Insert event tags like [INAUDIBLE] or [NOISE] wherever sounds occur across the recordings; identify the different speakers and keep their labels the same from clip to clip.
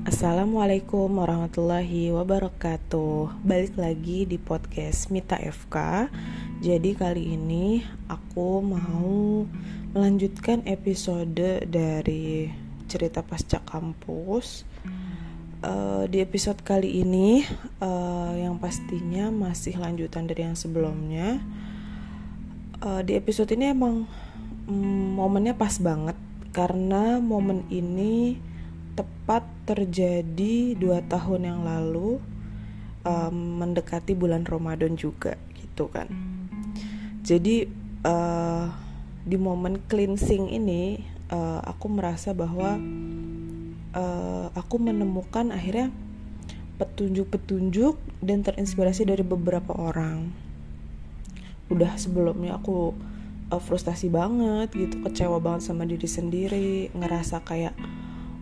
Speaker 1: Assalamualaikum warahmatullahi wabarakatuh. Balik lagi di podcast Mita FK Jadi kali ini aku mau melanjutkan episode dari cerita pasca kampus. Uh, Di episode kali ini uh, yang pastinya masih lanjutan dari yang sebelumnya. Uh, Di episode ini emang um, momennya pas banget Karena momen ini tepat terjadi dua tahun yang lalu um, mendekati bulan Ramadan juga gitu kan. Jadi uh, di momen cleansing ini uh, aku merasa bahwa uh, aku menemukan akhirnya petunjuk-petunjuk dan terinspirasi dari beberapa orang. Udah sebelumnya aku uh, frustasi banget gitu kecewa banget sama diri sendiri ngerasa kayak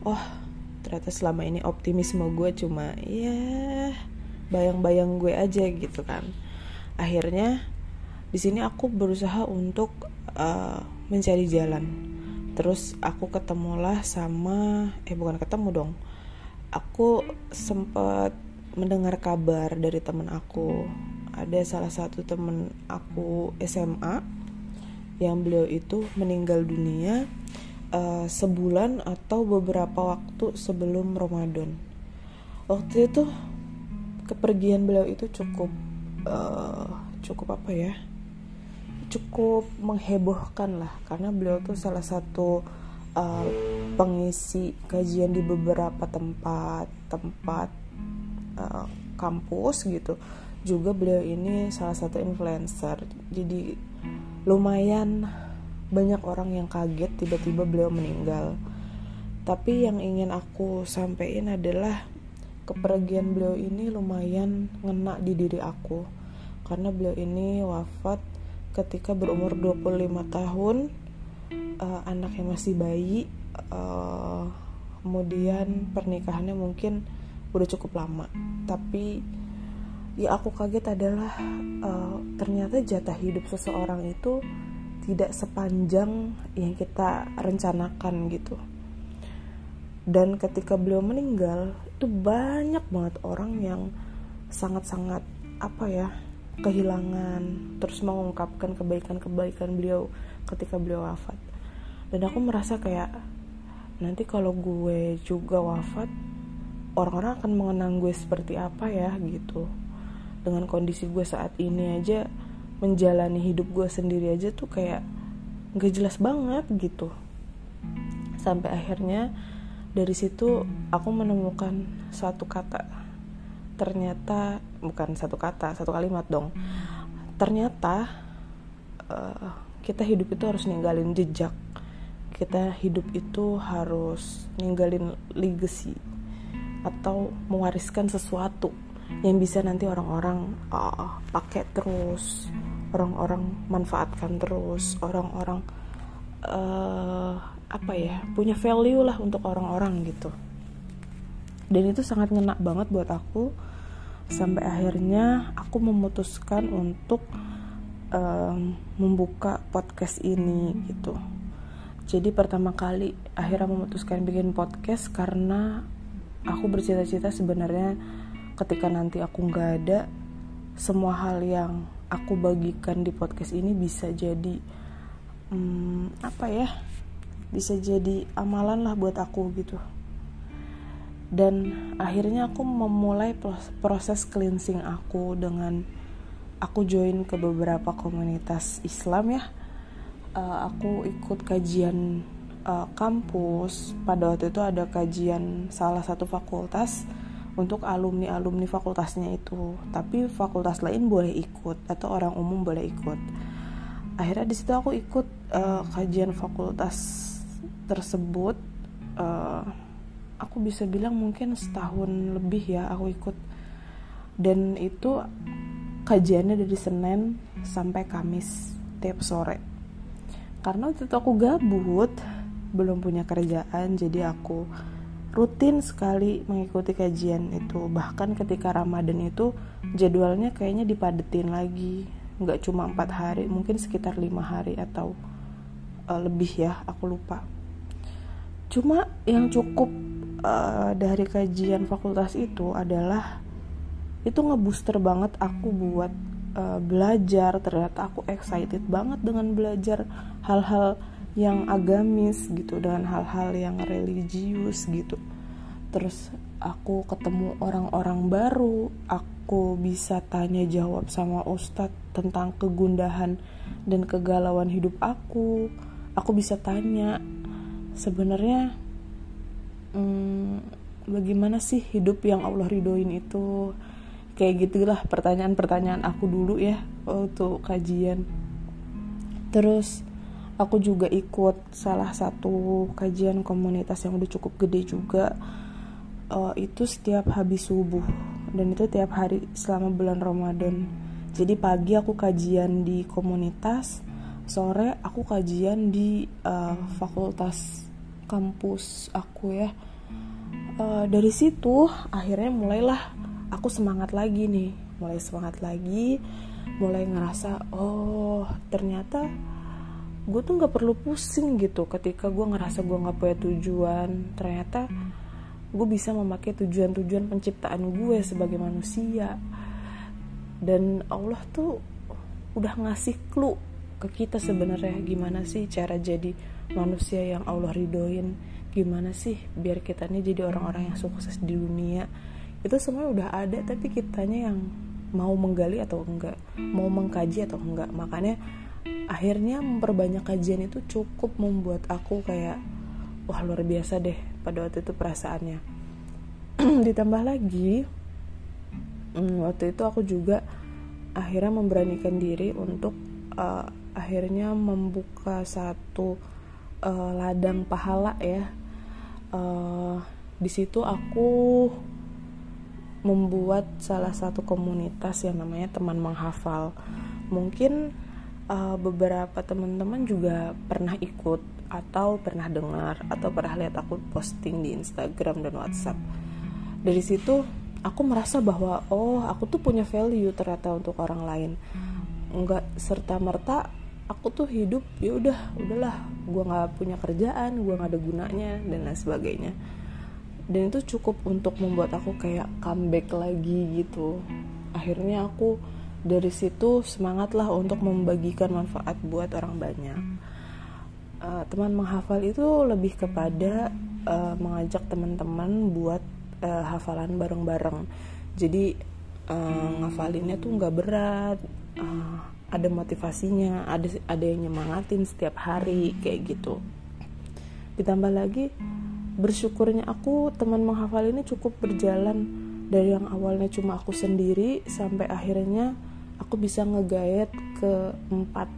Speaker 1: oh ternyata selama ini optimisme gue cuma ya bayang-bayang gue aja gitu kan. Akhirnya di sini aku berusaha untuk uh, mencari jalan. Terus aku ketemulah sama eh bukan ketemu dong. Aku sempat mendengar kabar dari temen aku. Ada salah satu temen aku SMA yang beliau itu meninggal dunia uh, sebulan atau beberapa waktu sebelum Ramadan. Waktu itu kepergian beliau itu cukup uh, cukup apa ya? Cukup menghebohkan lah karena beliau tuh salah satu uh, pengisi kajian di beberapa tempat tempat uh, kampus gitu. Juga beliau ini salah satu influencer. Jadi lumayan banyak orang yang kaget tiba-tiba beliau meninggal. Tapi yang ingin aku sampaikan adalah kepergian beliau ini lumayan ngena di diri aku. Karena beliau ini wafat ketika berumur 25 tahun uh, anaknya masih bayi uh, kemudian pernikahannya mungkin udah cukup lama. Tapi ya aku kaget adalah uh, ternyata jatah hidup seseorang itu tidak sepanjang yang kita rencanakan gitu. Dan ketika beliau meninggal itu banyak banget orang yang sangat-sangat apa ya kehilangan terus mengungkapkan kebaikan-kebaikan beliau ketika beliau wafat. Dan aku merasa kayak nanti kalau gue juga wafat orang-orang akan mengenang gue seperti apa ya gitu. Dengan kondisi gue saat ini aja menjalani hidup gue sendiri aja tuh kayak gak jelas banget gitu. Sampai akhirnya dari situ aku menemukan suatu kata. Ternyata bukan satu kata satu kalimat dong. Ternyata uh, kita hidup itu harus ninggalin jejak. Kita hidup itu harus ninggalin legacy atau mewariskan sesuatu yang bisa nanti orang-orang uh, pakai terus orang-orang manfaatkan terus orang-orang uh, apa ya punya value lah untuk orang-orang gitu. Dan itu sangat ngena banget buat aku. Sampai akhirnya aku memutuskan untuk um, membuka podcast ini gitu. Jadi pertama kali akhirnya memutuskan bikin podcast karena aku bercita-cita sebenarnya ketika nanti aku nggak ada semua hal yang aku bagikan di podcast ini bisa jadi hmm, apa ya bisa jadi amalan lah buat aku gitu. Dan akhirnya aku memulai proses cleansing aku dengan aku join ke beberapa komunitas Islam ya. Uh, aku ikut kajian uh, kampus. Pada waktu itu ada kajian salah satu fakultas untuk alumni-alumni fakultasnya itu. Tapi fakultas lain boleh ikut atau orang umum boleh ikut. Akhirnya di situ aku ikut uh, kajian fakultas tersebut uh, aku bisa bilang mungkin setahun lebih ya aku ikut. Dan itu kajiannya dari Senin sampai Kamis tiap sore. Karena waktu itu aku gabut belum punya kerjaan jadi aku rutin sekali mengikuti kajian itu. Bahkan ketika Ramadan itu jadwalnya kayaknya dipadetin lagi. Nggak cuma empat hari mungkin sekitar lima hari atau uh, lebih ya aku lupa. Cuma yang cukup uh, dari kajian fakultas itu adalah itu ngebooster banget aku buat uh, belajar. Ternyata aku excited banget dengan belajar hal-hal yang agamis gitu dengan hal-hal yang religius gitu. Terus aku ketemu orang-orang baru aku bisa tanya jawab sama ustadz tentang kegundahan dan kegalauan hidup aku. Aku bisa tanya sebenarnya hmm, bagaimana sih hidup yang Allah ridoin itu? Kayak gitulah pertanyaan-pertanyaan aku dulu ya waktu kajian. Terus aku juga ikut salah satu kajian komunitas yang udah cukup gede juga. Uh, itu setiap habis subuh. Dan itu tiap hari selama bulan Ramadan. Jadi pagi aku kajian di komunitas sore aku kajian di uh, fakultas kampus aku ya. Uh, dari situ akhirnya mulailah aku semangat lagi nih. Mulai semangat lagi mulai ngerasa oh ternyata gue tuh nggak perlu pusing gitu ketika gue ngerasa gue nggak punya tujuan. Ternyata gue bisa memakai tujuan-tujuan penciptaan gue sebagai manusia. Dan Allah tuh udah ngasih clue ke kita sebenarnya gimana sih cara jadi manusia yang Allah ridoin gimana sih biar kita ini jadi orang-orang yang sukses di dunia. Itu semua udah ada tapi kitanya yang mau menggali atau enggak mau mengkaji atau enggak. Makanya akhirnya memperbanyak kajian itu cukup membuat aku kayak wah luar biasa deh pada waktu itu perasaannya [CLEARS THROAT] ditambah lagi hmm, waktu itu aku juga akhirnya memberanikan diri untuk uh, akhirnya membuka satu uh, ladang pahala ya uh, di situ aku membuat salah satu komunitas yang namanya teman menghafal. Mungkin uh, beberapa teman-teman juga pernah ikut atau pernah dengar atau pernah lihat aku posting di Instagram dan WhatsApp. Dari situ aku merasa bahwa oh aku tuh punya value ternyata untuk orang lain. Enggak serta merta aku tuh hidup ya udah udahlah gue nggak punya kerjaan gue nggak ada gunanya dan lain sebagainya dan itu cukup untuk membuat aku kayak comeback lagi gitu akhirnya aku dari situ semangatlah untuk membagikan manfaat buat orang banyak. Uh, teman menghafal itu lebih kepada uh, mengajak teman-teman buat uh, hafalan bareng-bareng. Jadi uh, ngafalinnya tuh nggak berat uh, ada motivasinya ada ada yang nyemangatin setiap hari kayak gitu. Ditambah lagi bersyukurnya aku teman menghafal ini cukup berjalan. Dari yang awalnya cuma aku sendiri sampai akhirnya aku bisa ngegayat ke empat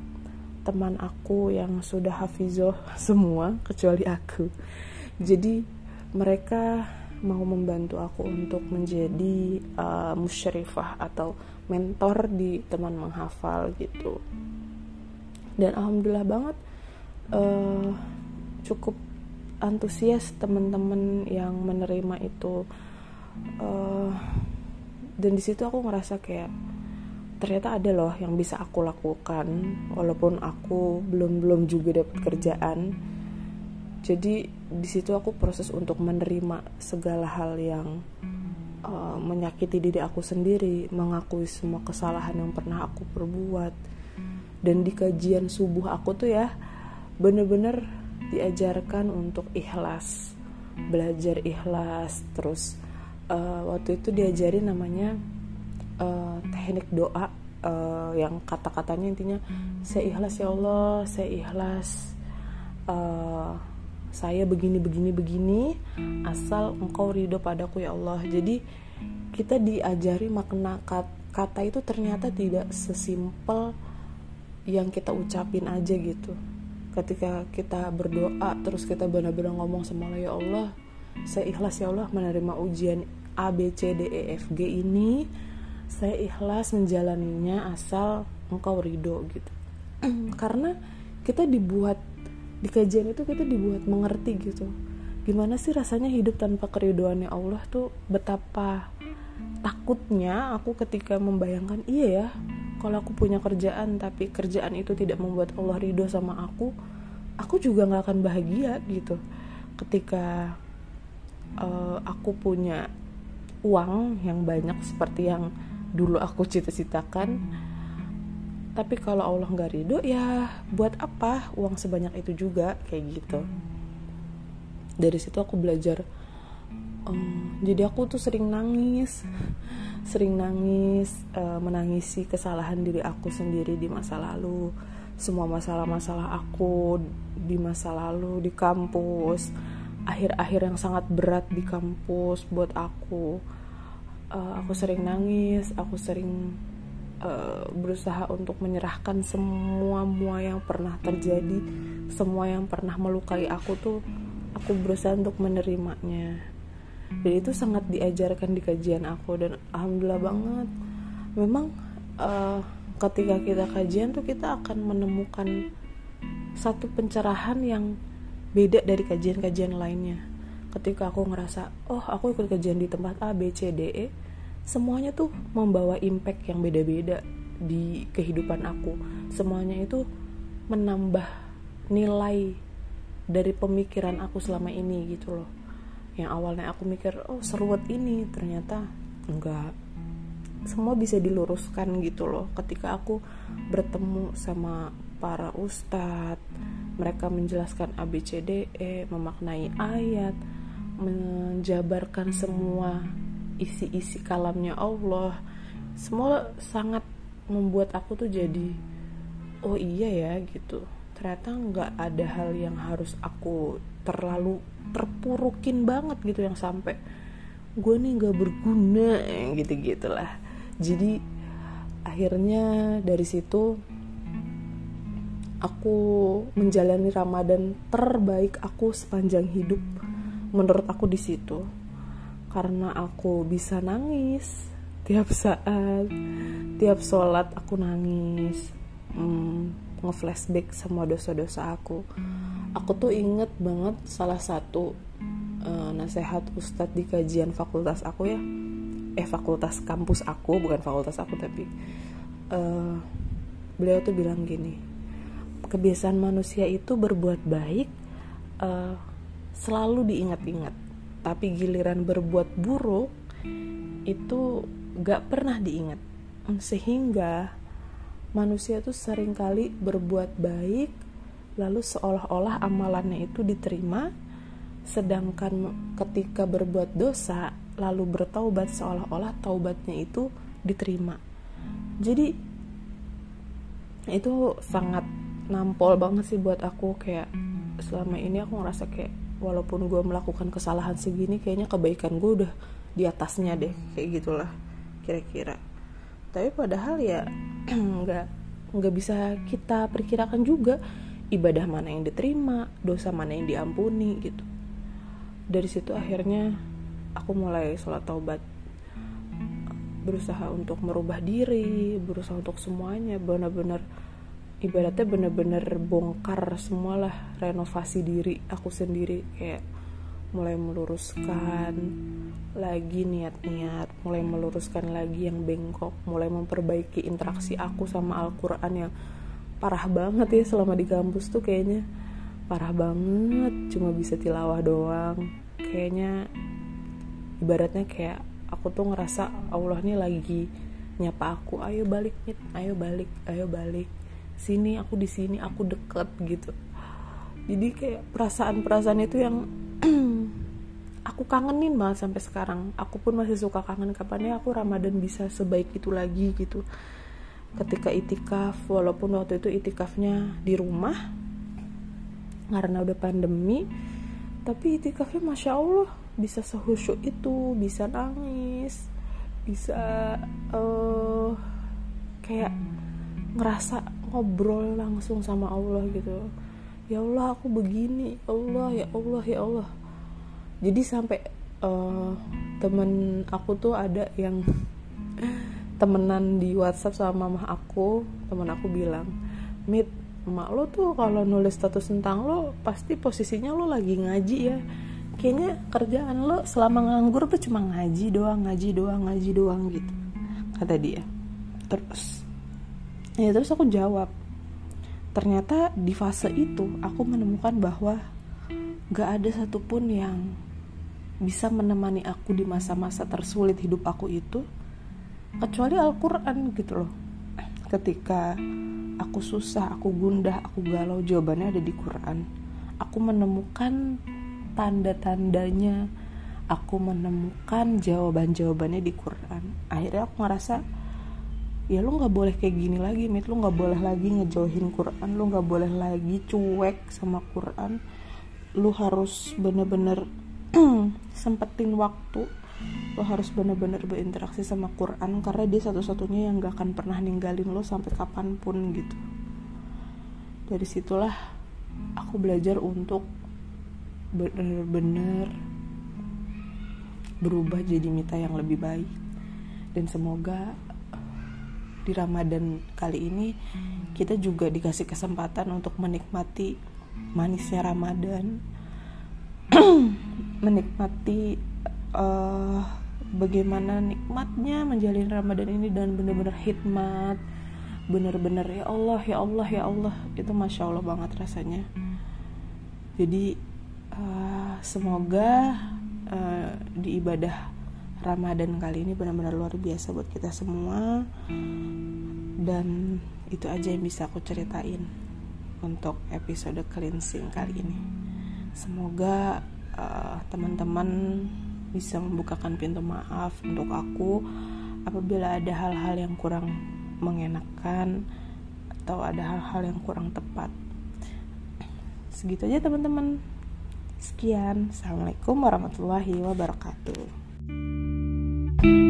Speaker 1: teman aku yang sudah hafizoh [LAUGHS] semua kecuali aku. Jadi mereka mau membantu aku untuk menjadi uh, musyrifah atau mentor di teman menghafal gitu. Dan alhamdulillah banget uh, cukup antusias teman-teman yang menerima itu. Uh, dan di situ aku ngerasa kayak ternyata ada loh yang bisa aku lakukan walaupun aku belum belum juga dapat kerjaan. Jadi di situ aku proses untuk menerima segala hal yang uh, menyakiti diri aku sendiri mengakui semua kesalahan yang pernah aku perbuat. Dan di kajian subuh aku tuh ya bener-bener diajarkan untuk ikhlas belajar ikhlas. Terus uh, waktu itu diajari namanya uh, teknik doa uh, yang kata-katanya intinya saya ikhlas ya Allah saya ikhlas uh, saya begini begini begini asal engkau ridho padaku ya Allah. Jadi kita diajari makna kata itu ternyata tidak sesimpel yang kita ucapin aja gitu. Ketika kita berdoa terus kita benar-benar ngomong sama Allah ya Allah saya ikhlas ya Allah menerima ujian A B C D E F G ini saya ikhlas menjalaninya asal engkau ridho gitu. Karena kita dibuat di kajian itu kita dibuat mengerti gitu. Gimana sih rasanya hidup tanpa keridoannya Allah tuh? Betapa takutnya aku ketika membayangkan iya ya kalau aku punya kerjaan tapi kerjaan itu tidak membuat Allah ridho sama aku aku juga nggak akan bahagia gitu. Ketika uh, aku punya uang yang banyak seperti yang dulu aku cita-citakan. Tapi kalau Allah nggak ridho ya buat apa? Uang sebanyak itu juga kayak gitu. Dari situ aku belajar um, jadi aku tuh sering nangis. Sering nangis uh, menangisi kesalahan diri aku sendiri di masa lalu. Semua masalah-masalah aku di masa lalu di kampus. Akhir-akhir yang sangat berat di kampus buat aku uh, aku sering nangis aku sering uh, berusaha untuk menyerahkan semua mua yang pernah terjadi semua yang pernah melukai aku tuh aku berusaha untuk menerimanya. Dan itu sangat diajarkan di kajian aku dan alhamdulillah banget. Memang uh, ketika kita kajian tuh kita akan menemukan satu pencerahan yang beda dari kajian-kajian lainnya ketika aku ngerasa oh aku ikut kajian di tempat A B C D E semuanya tuh membawa impact yang beda-beda di kehidupan aku. Semuanya itu menambah nilai dari pemikiran aku selama ini gitu loh. Yang awalnya aku mikir oh seruat ini ternyata enggak. Semua bisa diluruskan gitu loh. Ketika aku bertemu sama para ustadz mereka menjelaskan ABCDE memaknai ayat menjabarkan semua isi-isi kalamnya Allah semua sangat membuat aku tuh jadi oh iya ya gitu. Ternyata nggak ada hal yang harus aku terlalu terpurukin banget gitu yang sampai gue nih nggak berguna gitu gitulah jadi akhirnya dari situ aku menjalani Ramadan terbaik aku sepanjang hidup menurut aku di situ. Karena aku bisa nangis tiap saat tiap sholat aku nangis hmm, ngeflashback semua dosa-dosa aku. Aku tuh inget banget salah satu uh, nasihat ustadz di kajian fakultas aku ya. Eh fakultas kampus aku bukan fakultas aku tapi uh, beliau tuh bilang gini kebiasaan manusia itu berbuat baik uh, selalu diingat-ingat. Tapi giliran berbuat buruk itu gak pernah diingat. Sehingga manusia tuh sering kali berbuat baik lalu seolah-olah amalannya itu diterima. Sedangkan ketika berbuat dosa lalu bertaubat seolah-olah taubatnya itu diterima. Jadi itu sangat nampol banget sih buat aku. Kayak selama ini aku ngerasa kayak walaupun gue melakukan kesalahan segini kayaknya kebaikan gue udah di atasnya deh kayak gitulah kira-kira. Tapi padahal ya [CLEARS THROAT] nggak nggak bisa kita perkirakan juga ibadah mana yang diterima dosa mana yang diampuni gitu. Dari situ akhirnya aku mulai sholat taubat. Berusaha untuk merubah diri berusaha untuk semuanya benar-benar ibaratnya benar-benar bongkar semualah renovasi diri aku sendiri. Kayak mulai meluruskan lagi niat-niat mulai meluruskan lagi yang bengkok mulai memperbaiki interaksi aku sama Al-Quran yang parah banget ya selama di kampus tuh kayaknya. Parah banget cuma bisa tilawah doang. Kayaknya ibaratnya kayak aku tuh ngerasa Allah nih lagi nyapa aku ayo balik nih ayo balik ayo balik sini aku di sini aku deket gitu. Jadi kayak perasaan-perasaan itu yang [CLEARS THROAT] aku kangenin banget sampai sekarang. Aku pun masih suka kangen kapan ya aku Ramadan bisa sebaik itu lagi gitu. Ketika itikaf walaupun waktu itu itikafnya di rumah karena udah pandemi tapi itikafnya masya Allah bisa sehusyuk itu bisa nangis bisa uh, kayak ngerasa ngobrol langsung sama Allah gitu. Ya Allah aku begini. Allah ya Allah ya Allah. Jadi sampai uh, temen aku tuh ada yang [LAUGHS] temenan di WhatsApp sama mama aku. Temen aku bilang mit emak lo tuh kalau nulis status tentang lo pasti posisinya lo lagi ngaji ya. Kayaknya kerjaan lo selama nganggur tuh cuma ngaji doang ngaji doang ngaji doang gitu kata dia. Terus ya terus aku jawab ternyata di fase itu aku menemukan bahwa gak ada satupun yang bisa menemani aku di masa-masa tersulit hidup aku itu kecuali Al-Quran gitu loh. Ketika aku susah, aku gundah, aku galau jawabannya ada di Quran. Aku menemukan tanda-tandanya aku menemukan jawaban-jawabannya di Quran. Akhirnya aku ngerasa ya lu nggak boleh kayak gini lagi mit. Lu nggak boleh lagi ngejauhin Quran lu nggak boleh lagi cuek sama Quran. Lu harus bener-bener [CLEARS THROAT] sempetin waktu. Lo harus bener-bener berinteraksi sama Quran karena dia satu-satunya yang gak akan pernah ninggalin lo sampai kapan pun gitu. Dari situlah aku belajar untuk bener-bener berubah jadi mita yang lebih baik. Dan semoga di Ramadan kali ini kita juga dikasih kesempatan untuk menikmati manisnya Ramadan. [CLEARS THROAT] Menikmati uh, bagaimana nikmatnya menjalin Ramadan ini dan benar-benar hikmat. Benar-benar ya Allah ya Allah ya Allah. Itu masya Allah banget rasanya. Jadi uh, semoga uh, di ibadah Ramadan kali ini benar-benar luar biasa buat kita semua. Dan itu aja yang bisa aku ceritain untuk episode cleansing kali ini. Semoga uh, teman-teman bisa membukakan pintu maaf untuk aku apabila ada hal-hal yang kurang mengenakan atau ada hal-hal yang kurang tepat. Segitu aja teman-teman. Sekian. Assalamualaikum warahmatullahi wabarakatuh Thank you.